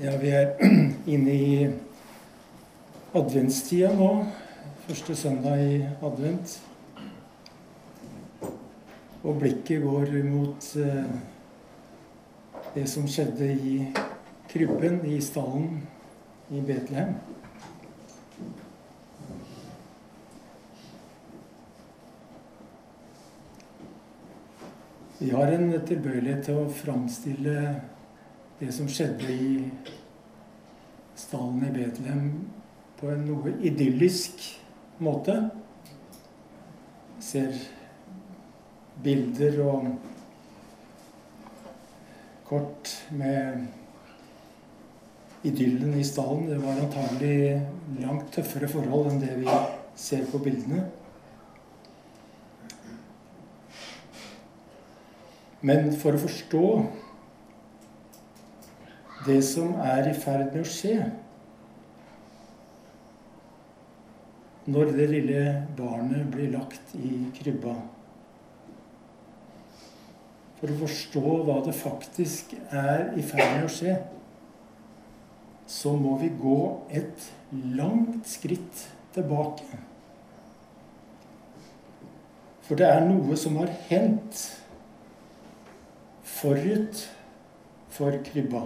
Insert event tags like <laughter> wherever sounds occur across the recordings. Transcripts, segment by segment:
Ja, vi er <clears throat> inne i adventstida nå. Første søndag i advent. Og blikket går mot eh, det som skjedde i krybben, i stallen i Betlehem. Vi har en tilbøyelighet til å framstille det som skjedde i stallen i Betlehem, på en noe idyllisk måte. Ser bilder og kort med idyllen i stallen. Det var antagelig langt tøffere forhold enn det vi ser på bildene. Men for å forstå det som er i ferd med å skje når det lille barnet blir lagt i krybba. For å forstå hva det faktisk er i ferd med å skje, så må vi gå et langt skritt tilbake. For det er noe som har hendt forut for krybba.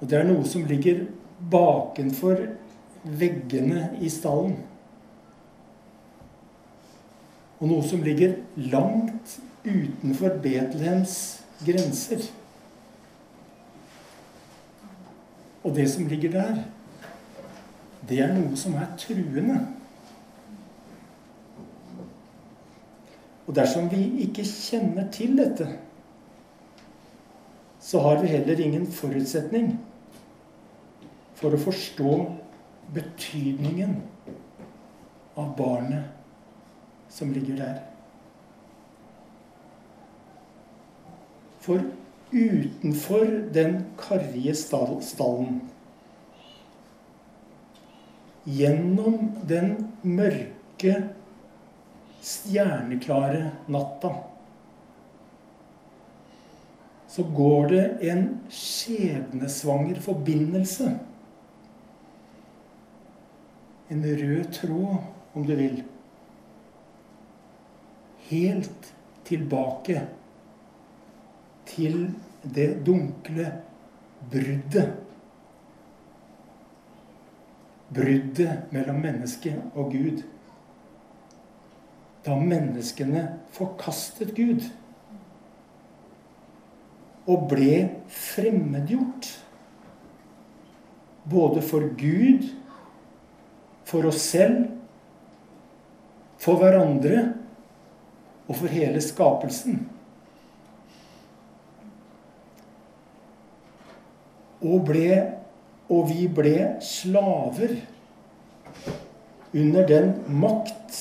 Og det er noe som ligger bakenfor veggene i stallen. Og noe som ligger langt utenfor Betlehems grenser. Og det som ligger der, det er noe som er truende. Og dersom vi ikke kjenner til dette, så har vi heller ingen forutsetning for å forstå betydningen av barnet som ligger der. For utenfor den karrige stallen, gjennom den mørke, stjerneklare natta, så går det en skjebnesvanger forbindelse en rød tråd, om du vil. Helt tilbake til det dunkle bruddet. Bruddet mellom menneske og Gud. Da menneskene forkastet Gud og ble fremmedgjort. Både for Gud for oss selv, for hverandre og for hele skapelsen. Og, ble, og vi ble slaver under den makt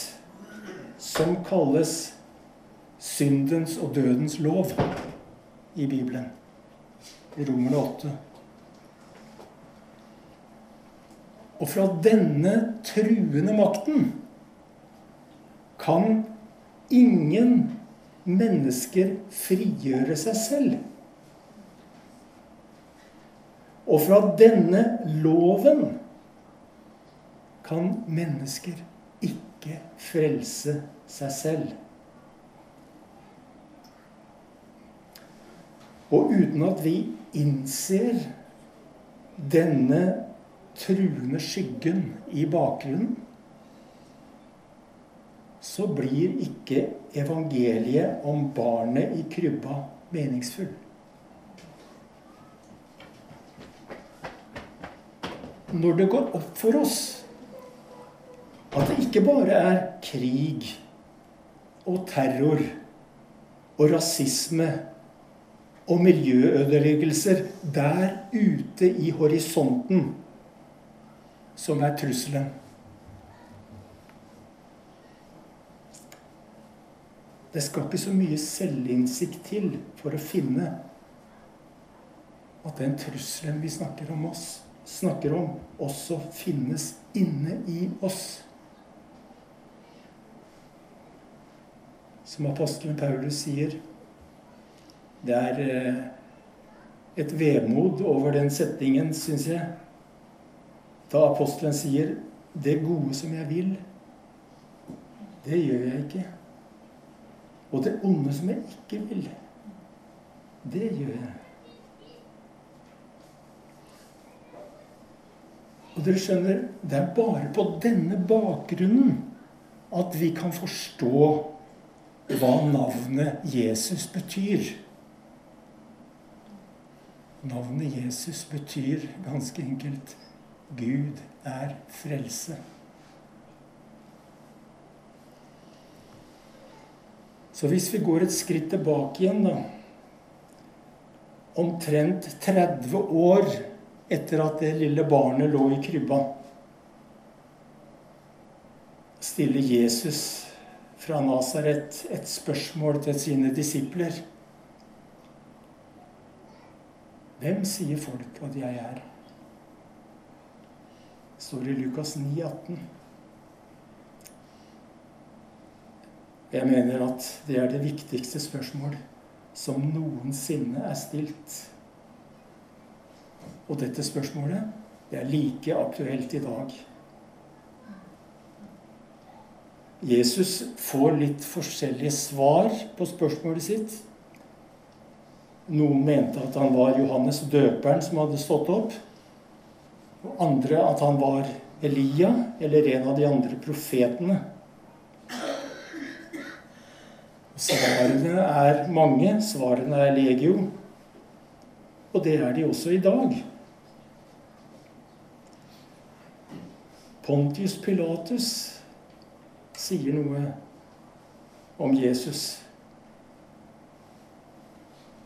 som kalles syndens og dødens lov i Bibelen. I Romerne 8. Og fra denne truende makten kan ingen mennesker frigjøre seg selv. Og fra denne loven kan mennesker ikke frelse seg selv. Og uten at vi innser denne truende skyggen i bakgrunnen, så blir ikke evangeliet om barnet i krybba meningsfull. Når det går opp for oss at det ikke bare er krig og terror og rasisme og miljøødeleggelser der ute i horisonten som er trusselen. Det skal ikke så mye selvinnsikt til for å finne at den trusselen vi snakker om, oss, snakker om også finnes inne i oss. Som apostelen Paulus sier, det er eh, et vemod over den setningen, syns jeg. Da apostelen sier 'Det gode som jeg vil, det gjør jeg ikke'. Og det onde som jeg ikke vil, det gjør jeg. Og dere skjønner, det er bare på denne bakgrunnen at vi kan forstå hva navnet Jesus betyr. Navnet Jesus betyr ganske enkelt Gud er frelse. Så hvis vi går et skritt tilbake igjen, da Omtrent 30 år etter at det lille barnet lå i krybba, stiller Jesus fra Nasaret et spørsmål til sine disipler. Hvem sier folk at jeg er? Står i Lukas 9, 18. Jeg mener at det er det viktigste spørsmål som noensinne er stilt. Og dette spørsmålet det er like aktuelt i dag. Jesus får litt forskjellige svar på spørsmålet sitt. Noen mente at han var Johannes døperen som hadde stått opp. Og andre at han var Elia eller en av de andre profetene. Svarene er mange. Svarene er legio. Og det er de også i dag. Pontius Pilatus sier noe om Jesus.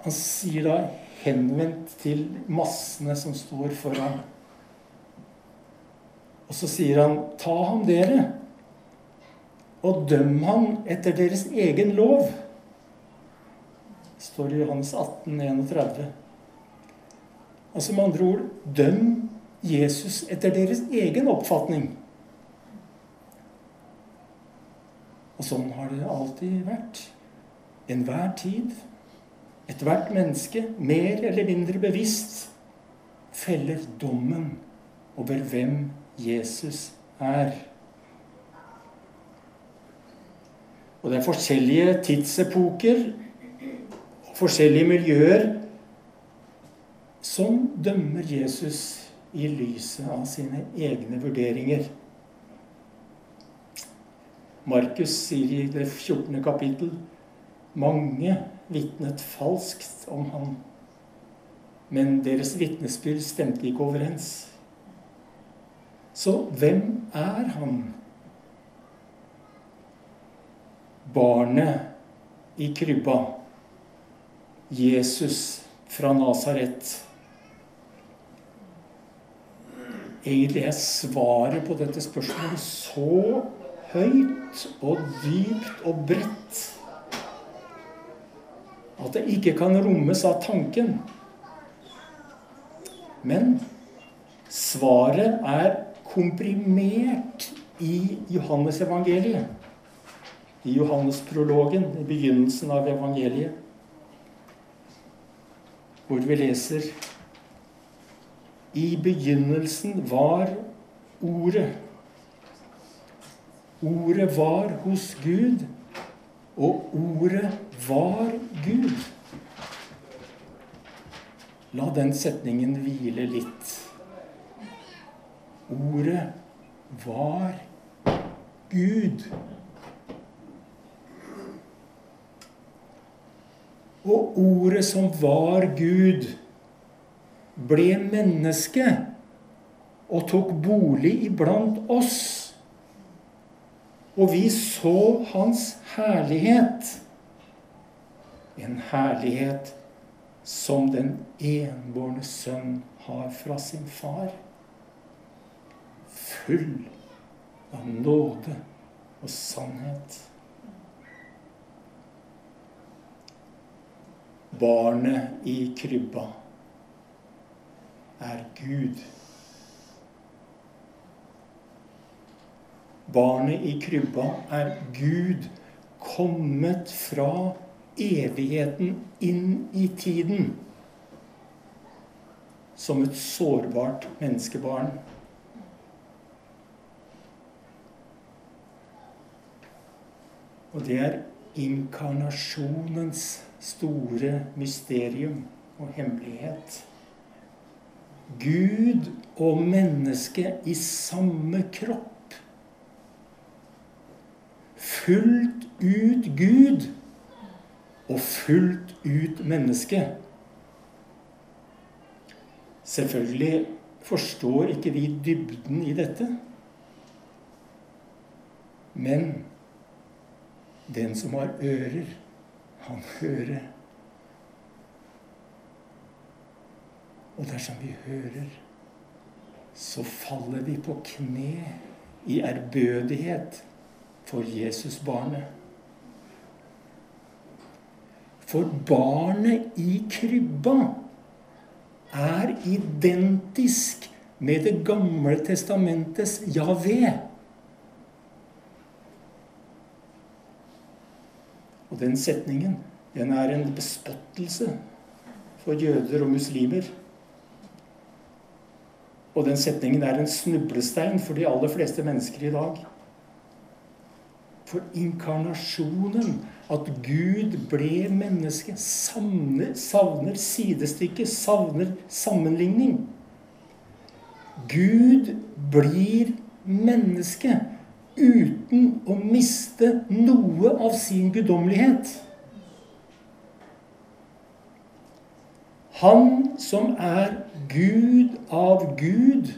Han sier da henvendt til massene som står foran. Og så sier han, 'Ta ham, dere, og døm ham etter deres egen lov'. Det står i Johannes 18, 31. Altså med andre ord døm Jesus etter deres egen oppfatning. Og sånn har det alltid vært. Enhver tid. Ethvert menneske, mer eller mindre bevisst, feller dommen over hvem Jesus er. Og det er forskjellige tidsepoker og forskjellige miljøer som dømmer Jesus i lyset av sine egne vurderinger. Markus sier i det 14. kapittel mange vitnet falskt om ham, men deres vitnesbyrd stemte ikke overens. Så hvem er han? Barnet i krybba. Jesus fra Nasaret. Egentlig er svaret på dette spørsmålet så høyt og dypt og bredt at det ikke kan rommes av tanken. Men svaret er komprimert i Johannesevangeliet. I Johannesprologen, i begynnelsen av evangeliet, hvor vi leser I begynnelsen var Ordet. Ordet var hos Gud, og ordet var Gud. La den setningen hvile litt. Ordet var Gud. Og ordet som var Gud, ble menneske og tok bolig iblant oss og vi så hans herlighet. En herlighet som den enbårne sønn har fra sin far. Full av nåde og sannhet. Barnet i krybba er Gud. Barnet i krybba er Gud kommet fra evigheten inn i tiden. som et sårbart menneskebarn. Og det er inkarnasjonens store mysterium og hemmelighet. Gud og menneske i samme kropp. Fullt ut Gud og fullt ut menneske. Selvfølgelig forstår ikke vi dybden i dette. Men den som har ører, han hører. Og dersom vi hører, så faller vi på kne i ærbødighet for Jesusbarnet. For barnet i krybba er identisk med Det gamle testamentets Javé. Den setningen, den er en bespottelse for jøder og muslimer. Og den setningen er en snublestein for de aller fleste mennesker i dag. For inkarnasjonen, at Gud ble menneske, savner, savner sidestykke, savner sammenligning. Gud blir menneske uten å miste noe av sin guddommelighet. Han som er Gud av Gud,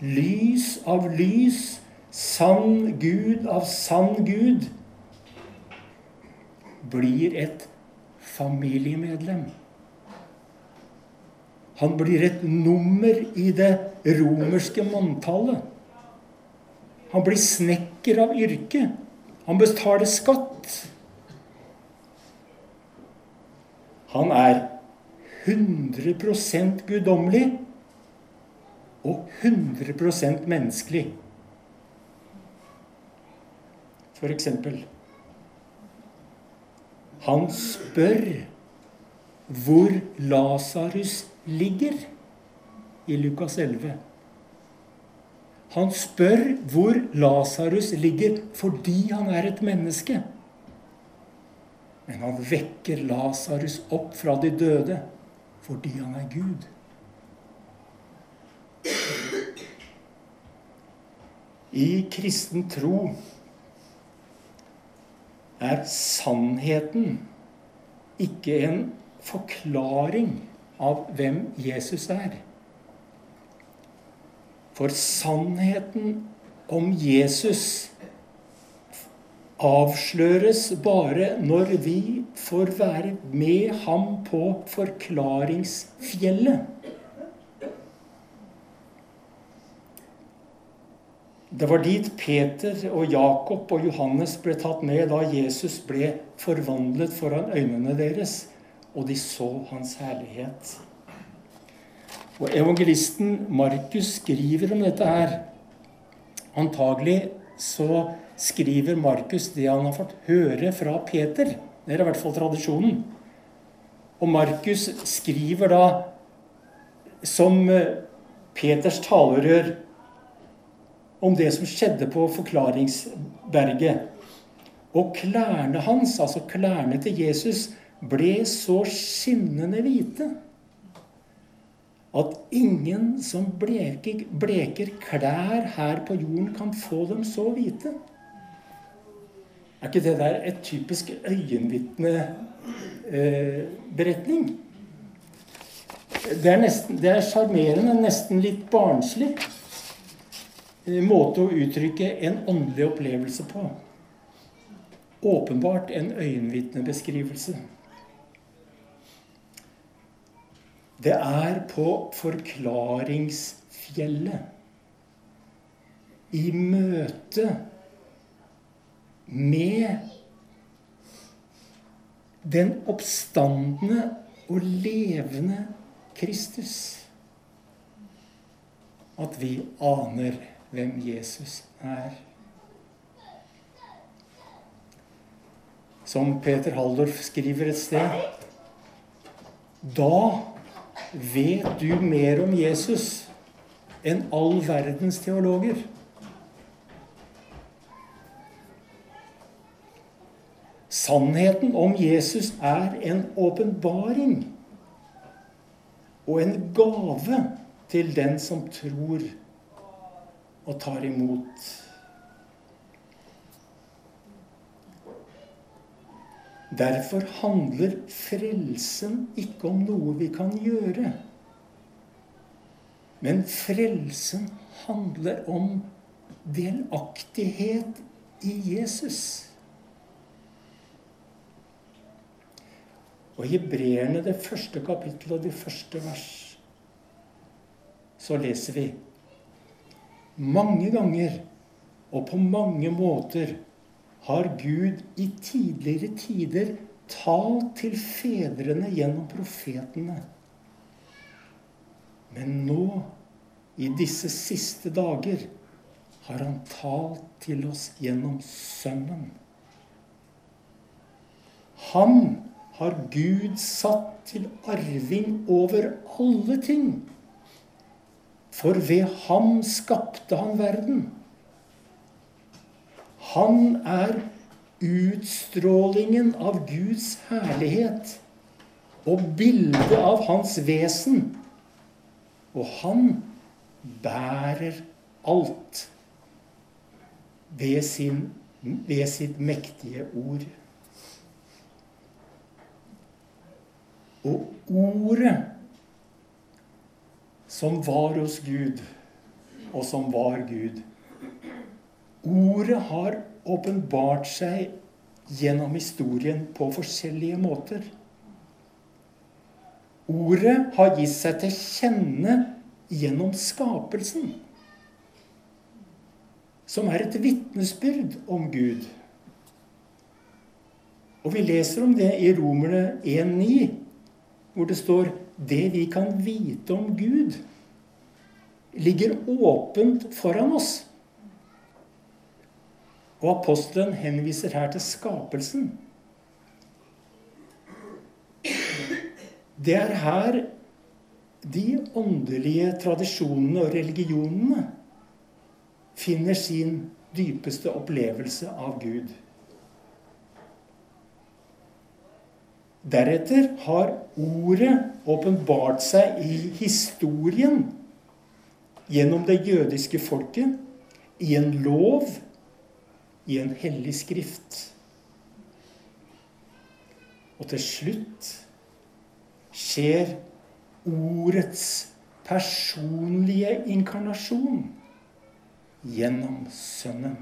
lys av lys, sann Gud av sann Gud, blir et familiemedlem. Han blir et nummer i det romerske manntallet. Han blir snekker av yrke. Han betaler skatt. Han er 100% guddommelig og 100% menneskelig. For eksempel Han spør hvor Lasarus ligger i Lukas 11. Han spør hvor Lasarus ligger fordi han er et menneske. Men han vekker Lasarus opp fra de døde fordi han er Gud. I kristen tro er sannheten ikke en forklaring av hvem Jesus er. For sannheten om Jesus avsløres bare når vi får være med ham på forklaringsfjellet. Det var dit Peter og Jakob og Johannes ble tatt med da Jesus ble forvandlet foran øynene deres, og de så hans herlighet. Og Evangelisten Markus skriver om dette her. Antagelig så skriver Markus det han har fått høre fra Peter. Det er i hvert fall tradisjonen. Og Markus skriver da som eh, Peters talerør om det som skjedde på Forklaringsberget. Og klærne hans, altså klærne til Jesus, ble så skinnende hvite at ingen som bleker, bleker klær her på jorden, kan få dem så hvite. Er ikke det der et typisk øyenvitneberetning? Eh, det er nesten, er sjarmerende, nesten litt barnslig eh, måte å uttrykke en åndelig opplevelse på. Åpenbart en øyenvitnebeskrivelse. Det er på forklaringsfjellet, i møte med den oppstandende og levende Kristus. At vi aner hvem Jesus er. Som Peter Haldorf skriver et sted Da vet du mer om Jesus enn all verdens teologer. Sannheten om Jesus er en åpenbaring og en gave til den som tror og tar imot. Derfor handler frelsen ikke om noe vi kan gjøre. Men frelsen handler om delaktighet i Jesus. Og i Hebreerne, det første kapittelet og det første vers, så leser vi mange ganger og på mange måter har Gud i tidligere tider talt til fedrene gjennom profetene. Men nå, i disse siste dager, har han talt til oss gjennom Sønnen. Han har Gud satt til arving over alle ting. For ved ham skapte han verden. Han er utstrålingen av Guds herlighet og bildet av hans vesen. Og han bærer alt ved, sin, ved sitt mektige ord. Og ordet som var hos Gud, og som var Gud Ordet har åpenbart seg gjennom historien på forskjellige måter. Ordet har gitt seg til kjenne gjennom skapelsen, som er et vitnesbyrd om Gud. Og vi leser om det i Romerne 1,9, hvor det står det vi kan vite om Gud, ligger åpent foran oss. Og apostelen henviser her til skapelsen. Det er her de åndelige tradisjonene og religionene finner sin dypeste opplevelse av Gud. Deretter har ordet åpenbart seg i historien gjennom det jødiske folket, i en lov i en hellig skrift. Og til slutt skjer ordets personlige inkarnasjon gjennom Sønnen.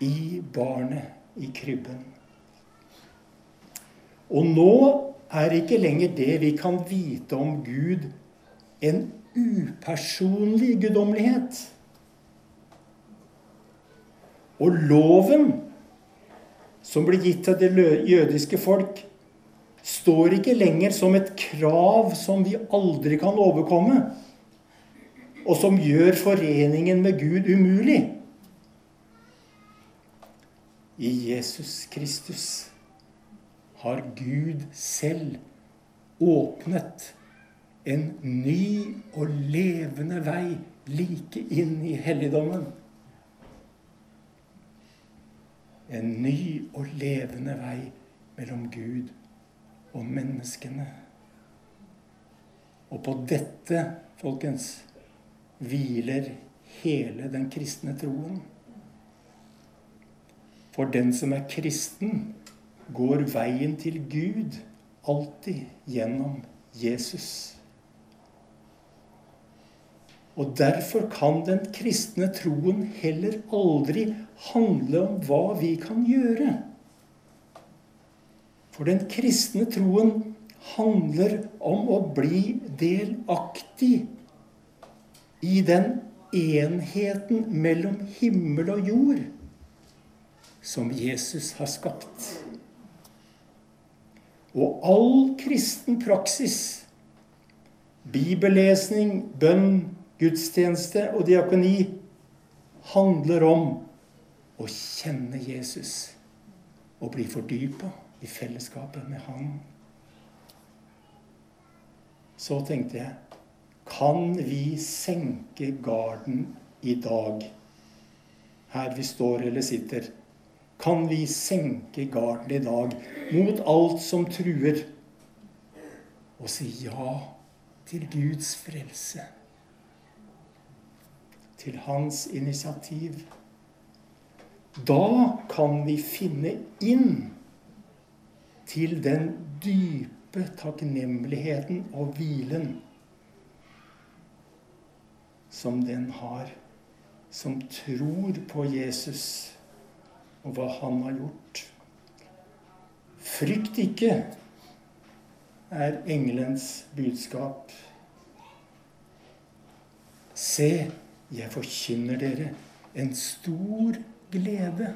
I barnet i krybben. Og nå er ikke lenger det vi kan vite om Gud, en upersonlig guddommelighet. Og loven som ble gitt til det jødiske folk, står ikke lenger som et krav som vi aldri kan overkomme, og som gjør foreningen med Gud umulig. I Jesus Kristus har Gud selv åpnet en ny og levende vei like inn i helligdommen. En ny og levende vei mellom Gud og menneskene. Og på dette, folkens, hviler hele den kristne troen. For den som er kristen, går veien til Gud alltid gjennom Jesus. Og derfor kan den kristne troen heller aldri handle om hva vi kan gjøre. For den kristne troen handler om å bli delaktig i den enheten mellom himmel og jord som Jesus har skapt. Og all kristen praksis, bibellesning, bønn, gudstjeneste og diakoni handler om å kjenne Jesus og bli fordypa i fellesskapet med Han. så tenkte jeg Kan vi senke garden i dag? Her vi står eller sitter. Kan vi senke garden i dag mot alt som truer? Og si ja til Guds frelse. Til hans initiativ. Da kan vi finne inn til den dype takknemligheten og hvilen som den har som tror på Jesus og hva han har gjort. Frykt ikke, er engelens budskap. Se, jeg forkynner dere en stor glede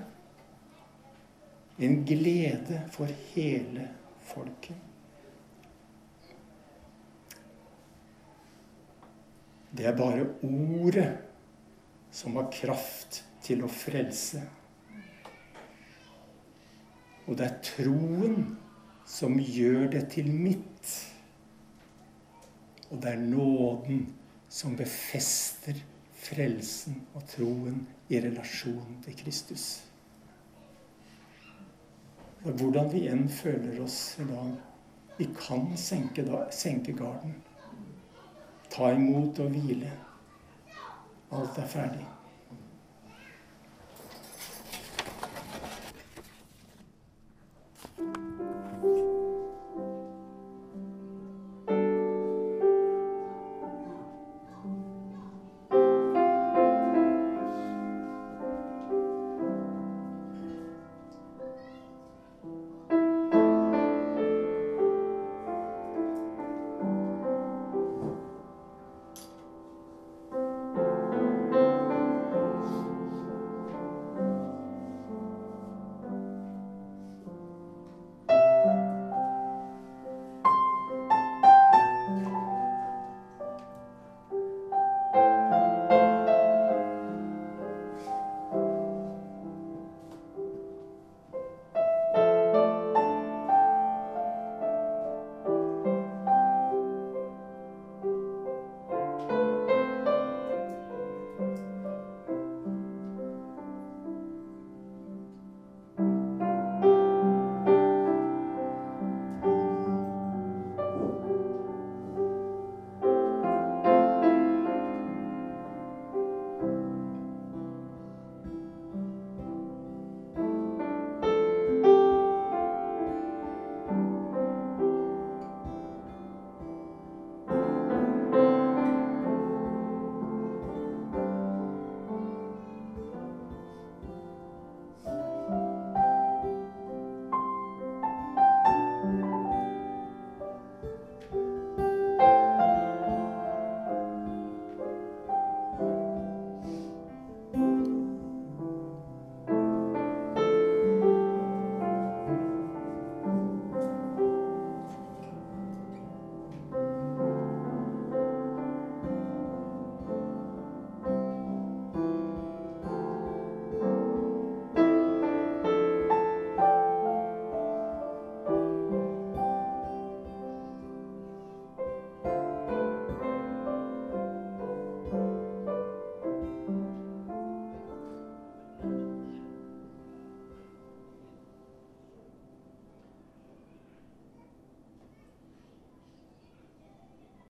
en glede for hele folket. Det er bare ordet som har kraft til å frelse. Og det er troen som gjør det til mitt. Og det er nåden som befester frelsen og troen i relasjon til Kristus. Hvordan vi enn føler oss i dag. Vi kan senke, senke garden. Ta imot og hvile. Alt er ferdig.